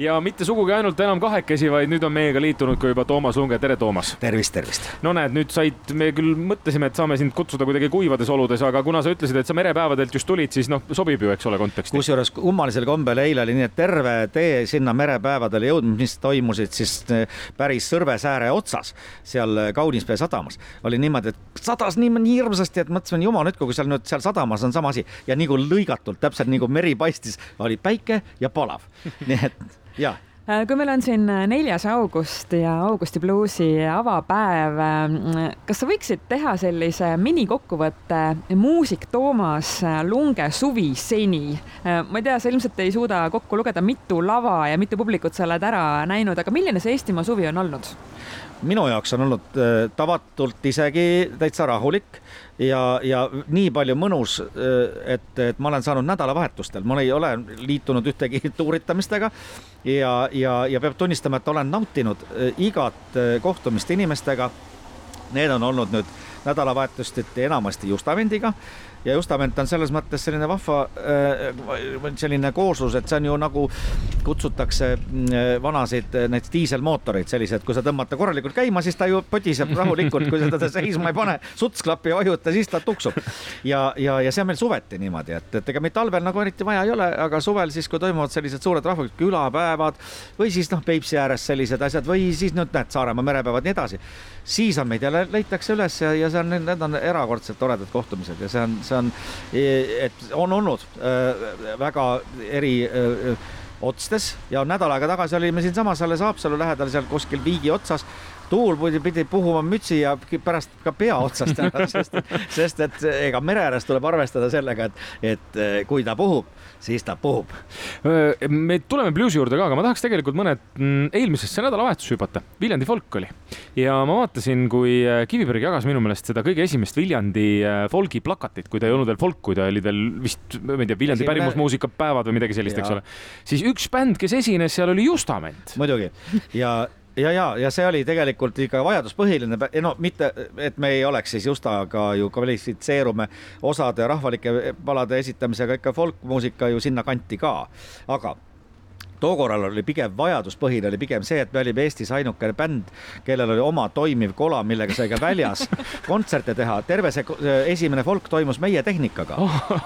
ja mitte sugugi ainult enam kahekesi, vaid nüüd on meiega liitunud ka juba Toomas Lunge, tere Toomas. tervist, tervist. no näed, nüüd said, me küll mõtlesime, et saame sind kutsuda kuidagi kuivades oludes, aga kuna sa ütlesid, et sa merepäevadelt just tulid, siis noh, sobib ju, eks ole, konteksti. kusjuures kummalisel kombel eile oli nii, et terve tee sinna merepäevadele jõudnud, mis toimusid siis eh, päris Sõrvesääre otsas, seal Kaunispea sadamas, oli niimoodi, et sadas nii, nii hirmsasti, et mõtlesime, jumal nüüd, kui seal nüüd seal sadamas on sama asi ja nagu lõigatult, täpselt nagu meri paistis, oli päike ja palav nii et kui meil on siin äh, neljas august ja Augusti bluusi avapäev, äh, kas sa võiksid teha sellise minikokkuvõtte muusik Toomas Lunge suvi seni? ma ei tea, sa ilmselt ei suuda kokku lugeda, mitu lava ja mitu publikut sa oled ära näinud, aga milline see Eestimaa suvi on olnud? Minu jaoks on olnud tavatult isegi täitsa rahulik ja, ja nii palju mõnus, äh, et, et ma olen saanud nädalavahetustel, ma ei ole liitunud ühtegi tuuritamistega ja, ja, ja peab tunnistama, et olen nautinud äh, igat äh, kohtumist inimestega. Need on olnud nüüd nädalavahetuseti enamasti Justamendiga ja Justament on selles mõttes selline vahva äh, selline kooslus, et see on ju nagu kutsutakse äh, vanasid äh, neid diiselmootoreid sellised, kui sa tõmbad ta korralikult käima, siis ta ju podiseb rahulikult, kui sa teda seisma ei pane, sutsklappi ei vajuta, siis ta tuksub. ja, ja, ja see on meil suveti niimoodi, et, et ega meid talvel nagu eriti vaja ei ole, aga suvel siis, kui toimuvad sellised suured rahvuslikud külapäevad või siis noh, Peipsi ääres sellised asjad või siis nüüd näed, Saaremaa merepäevad, nii edasi, siis on meid jälle leitakse üles ja, ja see on, need on erakordselt toredad kohtumised ja see on see on, et on olnud äh, väga eri äh, otstes ja nädal aega tagasi olime siinsamas alles Haapsalu lähedal seal kuskil Viigi otsas tuul pidi puhuma mütsi ja pärast ka pea otsast ära, sest, sest et ega mere ääres tuleb arvestada sellega, et, et kui ta puhub, siis ta puhub. me tuleme bluusi juurde ka, aga ma tahaks tegelikult mõned mm, eelmisesse nädalavahetusse hüpata. Viljandi folk oli ja ma vaatasin, kui äh, Kiviberg jagas minu meelest seda kõige esimest Viljandi äh, folgi plakatit, kui ta ei olnud veel folk, kui ta oli veel vist, ma ei tea, Viljandi Esimene... pärimusmuusika päevad või midagi sellist, eks ole. siis üks bänd, kes esines seal oli Justament. muidugi ja ja, ja, ja see oli tegelikult ikka vajaduspõhiline, no mitte, et me ei oleks siis Justaga ju kvalifitseerume osade rahvalike palade esitamisega ikka folkmuusika ju sinna kanti ka, aga tookorral oli pigem vajaduspõhine, oli pigem see, et me olime Eestis ainukene bänd, kellel oli oma toimiv kola, millega sai ka väljas kontserte teha. terve see esimene folk toimus meie tehnikaga.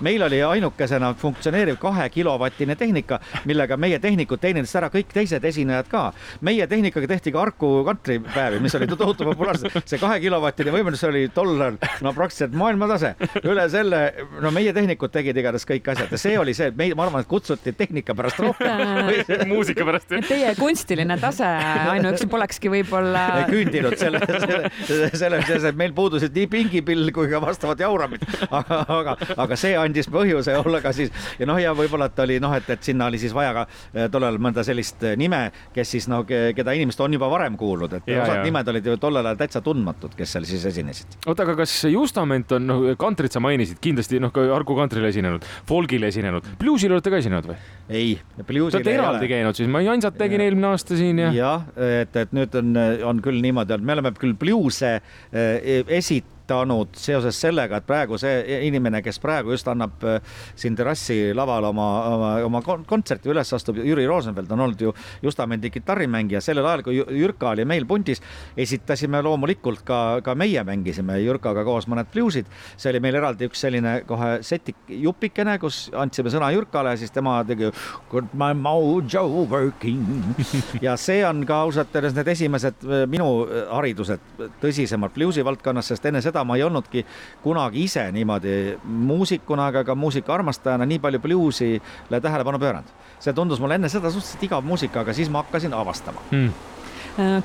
meil oli ainukesena funktsioneeriv kahekilovatine tehnika, millega meie tehnikud teenisid ära kõik teised esinejad ka. meie tehnikaga tehti ka Harku kantripäevi, mis olid tohutu populaarsed. see kahekilovatine võimendus oli tollal no praktiliselt maailmatase. üle selle, no meie tehnikud tegid igatahes kõik asjad ja see oli see, et meid, ma arvan, et kutsuti tehnika pärast rohkem muusika pärast. Teie kunstiline tase ainuüksi polekski võib-olla. küündinud selle, selle, selle, selles, et meil puudusid nii pingipill kui ka vastavad jauramid. aga, aga, aga see andis põhjuse olla ka siis ja noh, ja võib-olla, et oli noh, et, et sinna oli siis vaja ka eh, tollal mõnda sellist eh, nime, kes siis no, keda inimesed on juba varem kuulnud, et ja, osad ja. nimed olid ju tollel ajal täitsa tundmatud, kes seal siis esinesid. oota, aga kas Justament on, noh, kantrit sa mainisid kindlasti, noh, ka Harku kantrile esinenud, folgile esinenud, bluusil olete ka esinenud või? ei, bluusil ei ole eraldi käinud siis, ma Jansat tegin ja. eelmine aasta siin ja. jah, et, et nüüd on, on küll niimoodi, et me oleme küll bluuse eh, esit-, tekitanud seoses sellega, et praegu see inimene, kes praegu just annab äh, siin terrassi laval oma, oma, oma kontserti üles astub, Jüri Rosenfeld on olnud ju Justamendi kitarrimängija, sellel ajal, kui Jürka oli meil pundis, esitasime loomulikult ka, ka meie mängisime Jürkaga koos mõned bluusid. see oli meil eraldi üks selline kohe setik, jupikene, kus andsime sõna Jürkale, siis tema tegi Got my mojo working ja see on ka ausalt öeldes need esimesed äh, minu haridused tõsisemalt bluusi valdkonnas, sest enne seda ma ei olnudki kunagi ise niimoodi muusikuna, aga ka muusikaarmastajana nii palju bluusile tähelepanu pööranud. see tundus mulle enne seda suhteliselt igav muusika, aga siis ma hakkasin avastama hmm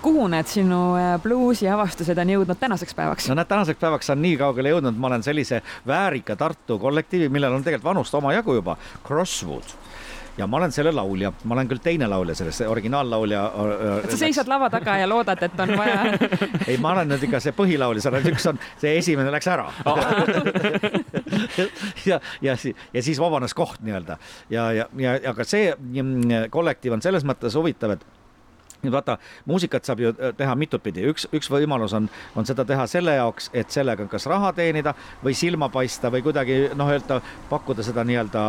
kuhu need sinu bluusi avastused on jõudnud tänaseks päevaks? no näed, tänaseks päevaks on nii kaugele jõudnud, ma olen sellise väärika Tartu kollektiivi, millel on tegelikult vanust omajagu juba, Crosswood ja ma olen selle laulja, ma olen küll teine laulja selles, originaallaulja. et sa seisad lava taga ja loodad, et on vaja ei, ma olen nüüd ikka see põhilaulja, seal on üks on, see esimene läks ära. Ja, ja, ja siis vabanes koht nii-öelda. Ja, ja, ja aga see mm, kollektiiv on selles mõttes huvitav, et nüüd vaata, muusikat saab ju äh, teha mitut pidi, üks, üks võimalus on, on seda teha selle jaoks, et sellega kas raha teenida või silma paista või kuidagi noh, öelda, pakkuda seda nii-öelda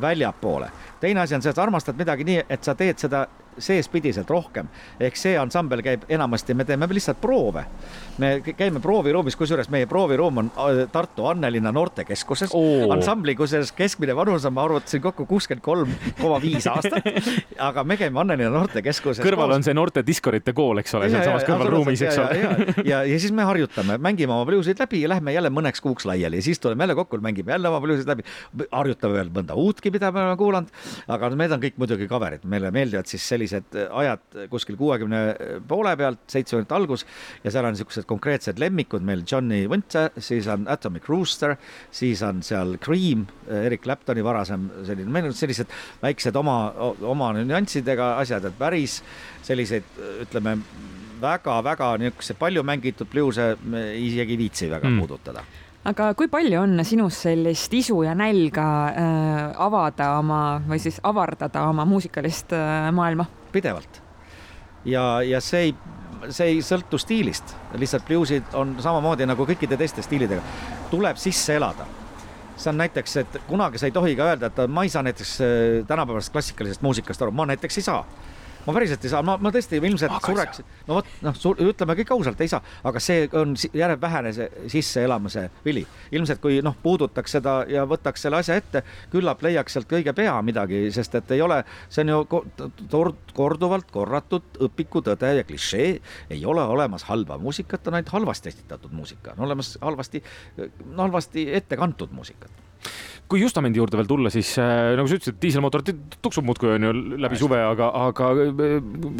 väljapoole. teine asi on see, et armastad midagi nii, et sa teed seda seespidiselt rohkem. ehk see ansambel käib enamasti, me teeme lihtsalt proove. me käime prooviruumis, kusjuures meie prooviruum on äh, Tartu Annelinna noortekeskuses oh.. ansambli, kusjuures keskmine vanus on, ma arvutasin kokku kuuskümmend kolm koma viis aastat. aga me käime Annelinna noortekeskuses. kõrval on see noorte diskorite kool, eks ole, sealsamas kõrvalruumis, eks ole. ja, ja, ja, ja siis me harjutame, mängime oma bluusid läbi ja lähme jälle mõneks kuuks laiali ja siis tuleme jälle kokku, mängime jälle oma bluusid läbi. harjutame veel mõnda uutki, mida me oleme kuulanud, aga need on kõik muidugi cover'id, meile meeldivad siis sellised ajad kuskil kuuekümne poole pealt, seitsmekümnendate algus ja seal on niisugused konkreetsed lemmikud meil Johnny Winter, siis on Atomic Rooster, siis on seal Cream, Erik Claptoni varasem selline, meil on sellised väiksed oma, oma nüanssidega asjad, et päris selliseid, ütleme väga-väga niisuguse palju mängitud bluuse me isegi ei viitsi väga mm. puudutada aga kui palju on sinus sellist isu ja nälga äh, avada oma või siis avardada oma muusikalist äh, maailma? Pidevalt. ja, ja see ei, see ei sõltu stiilist, lihtsalt bluusid on samamoodi nagu kõikide teiste stiilidega, tuleb sisse elada. See on näiteks, et kunagi sa ei tohi ka öelda, et ma ei saa näiteks äh, tänapäevasest klassikalisest muusikast aru, ma näiteks ei saa ma päriselt ei saa, ma, ma tõesti ilmselt aga sureks, no vot, noh, ütleme kõik ausalt, ei saa, aga see on järjest vähene see sisseelamise vili. ilmselt kui noh, puudutaks seda ja võtaks selle asja ette, küllap leiaks sealt kõige pea midagi, sest et ei ole, see on ju korduvalt korratud õpikutõde ja klišee, ei ole olemas halba muusikat, on ainult halvasti esitatud muusika, on olemas halvasti, halvasti ette kantud muusikat kui Justamendi juurde veel tulla, siis äh, nagu sa ütlesid, diiselmootor tuksub muudkui on ju läbi Hästi. suve, aga, aga äh,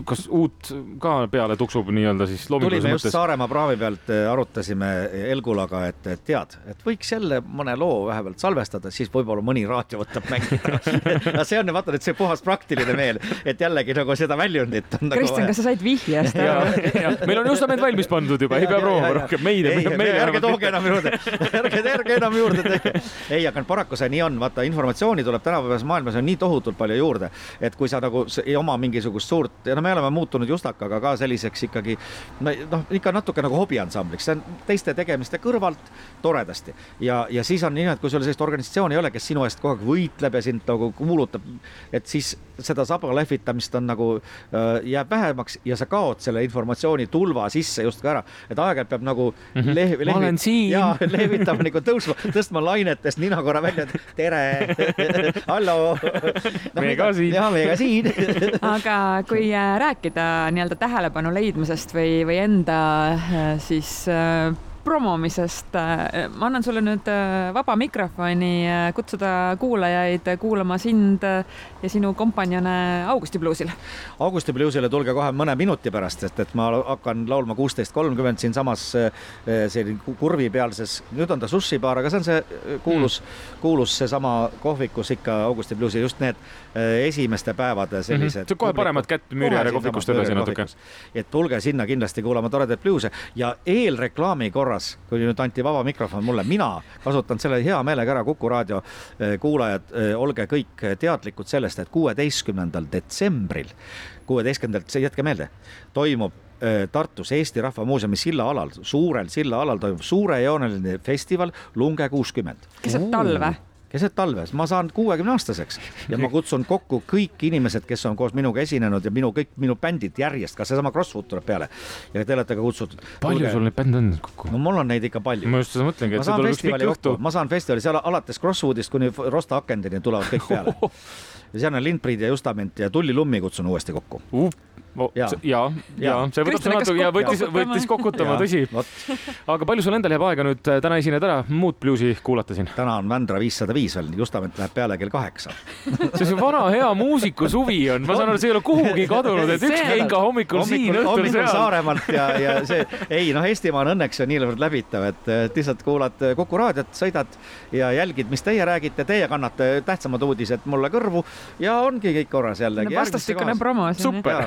kas uut ka peale tuksub nii-öelda siis tulime just Saaremaa praavi pealt, äh, arutasime Elgulaga, et, et tead, et võiks jälle mõne loo vahepealt salvestada, siis võib-olla mõni raadio võtab mängida no see on, vaata nüüd see puhas praktiline meel, et jällegi nagu seda väljundit on nagu Kristjan, kas sa said vihjest aru? meil on Justament valmis pandud juba, ei pea proovima rohkem, meid. ärge tooge enam juurde, ärge, ärge enam juurde. ei, aga paraku see nii on, vaata informatsiooni tuleb tänapäevases maailmas on nii tohutult palju juurde, et kui sa nagu ei oma mingisugust suurt ja no me oleme muutunud Justakaga ka selliseks ikkagi noh, ikka natuke nagu hobiansambliks, see on teiste tegemiste kõrvalt toredasti. Ja, ja siis on nii, et kui sul sellist organisatsiooni ei ole, kes sinu eest kogu aeg võitleb ja sind nagu kuulutab, et siis seda saba lehvitamist on nagu äh, jääb vähemaks ja sa kaod selle informatsiooni tulva sisse justkui ära, et aeg-ajalt peab nagu mm -hmm. lehvi, lehvi, ma olen siin. jaa, lehvitama nagu tõusma, tõstma lainetest nina korra välja, et tere hallo no,. meie ka siin. jaa, meie ka siin aga kui äh, rääkida nii-öelda tähelepanu leidmisest või, või enda äh, siis äh, promomisest. Äh, ma annan sulle nüüd äh, vaba mikrofoni äh, kutsuda kuulajaid kuulama sind ja sinu kompanjone Augusti bluusile. Augusti bluusile tulge kohe mõne minuti pärast, sest et ma hakkan laulma kuusteist kolmkümmend siinsamas selline kurvipealses, nüüd on ta sushi-baar, aga see on see kuulus mm., kuulus seesama kohvikus ikka Augusti bluusi, just need esimeste päevade sellised mm. -hmm. kohe paremat kätt Müüriääre kohvikust edasi natuke. et tulge sinna kindlasti kuulama toredaid bluuse ja eelreklaami korras korras, kui nüüd anti vaba mikrofon mulle, mina kasutan selle hea meelega ära, Kuku raadio eh, kuulajad, eh, olge kõik teadlikud sellest, et kuueteistkümnendal detsembril, kuueteistkümnendal, jätke meelde, toimub eh, Tartus Eesti Rahva Muuseumi sillaalal, suurel sillaalal toimub suurejooneline festival Lunge kuuskümmend. keset talve keset talve, ma saan kuuekümne aastaseks ja ma kutsun kokku kõik inimesed, kes on koos minuga esinenud ja minu kõik minu bändid järjest, ka seesama Crossfoot tuleb peale ja te olete ka kutsutud. palju Kulge... sul neid bände on kokku? no mul on neid ikka palju. ma just seda mõtlengi, et see tuleb üks pikk õhtu. ma saan festivali seal alates Crossfootist kuni Rosta Akendini tulevad kõik peale ja seal on Lindbrid ja Justament ja Tulli Lummi kutsun uuesti kokku. Uh oh, ja, ja, ja see võtab sõna natuke ja võttis, võttis kokutama, tõsi. aga palju sul endal jääb aega nüüd äh, täna esineda ära, muud bluusi kuulata siin? täna on Vändra viissada viis veel, Justament läheb peale kell kaheksa. See on see vana hea muusiku suvi on, ma saan aru, see ei ole kuhugi kadunud, et ükski ikka hommikul, hommikul siin, õhtul seal. Saaremaalt ja, ja see, ei noh, Eestimaa on õnneks ju niivõrd läbitav, et lihtsalt kuulad Kuku raadiot, sõidad ja jälgid, mis teie räägite, teie kannate tähtsamad uudised mulle kõrvu ja ongi kõik korras jällegi no,. vastastikune promo. super.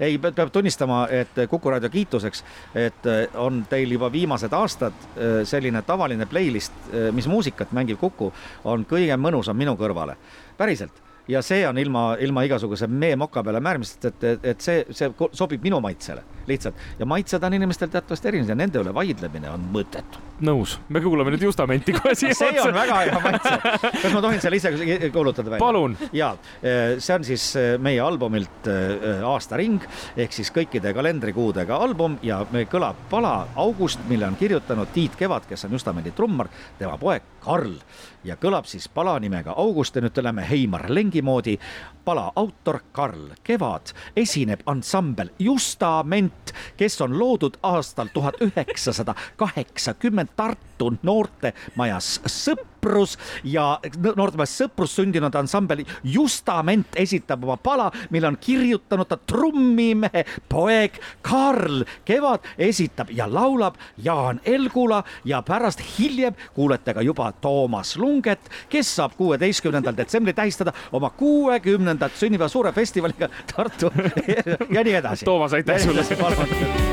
ei, peab tunnistama, et Kuku raadio kiituseks, et äh, on teil juba viimased aastad äh, selline tavaline playlist, äh, mis muusikat mängib Kuku, on kõige mõnusam minu kõrvale, päriselt ja see on ilma, ilma igasuguse meemoka peale määrmisest, et, et, et see, see sobib minu maitsele lihtsalt ja maitsed on inimestel teatavasti erinevad ja nende üle vaidlemine on mõttetu nõus, me kuulame nüüd Justamenti kohe siia see on väga hea maitse. kas ma tohin selle ise kuulutada välja? palun. ja see on siis meie albumilt Aastaring ehk siis kõikide kalendrikuudega album ja kõlab pala August, mille on kirjutanud Tiit Kevad, kes on Justamendi trummar, tema poeg Karl ja kõlab siis pala nimega August ja nüüd tuleme Heimar Lengi moodi. pala autor Karl Kevad, esineb ansambel Justament, kes on loodud aastal tuhat üheksasada kaheksakümmend Tartu noortemajas Sõprus ja noortemajas Sõprus sündinud ansambel Justament esitab oma pala, mille on kirjutanud ta trummimehe poeg Karl. Kevad, esitab ja laulab Jaan Elgula ja pärast hiljem kuulete ka juba Toomas Lunget, kes saab kuueteistkümnendal detsembril tähistada oma kuuekümnendat sünnipäeva suure festivaliga Tartu ja nii edasi. Toomas, aitäh sulle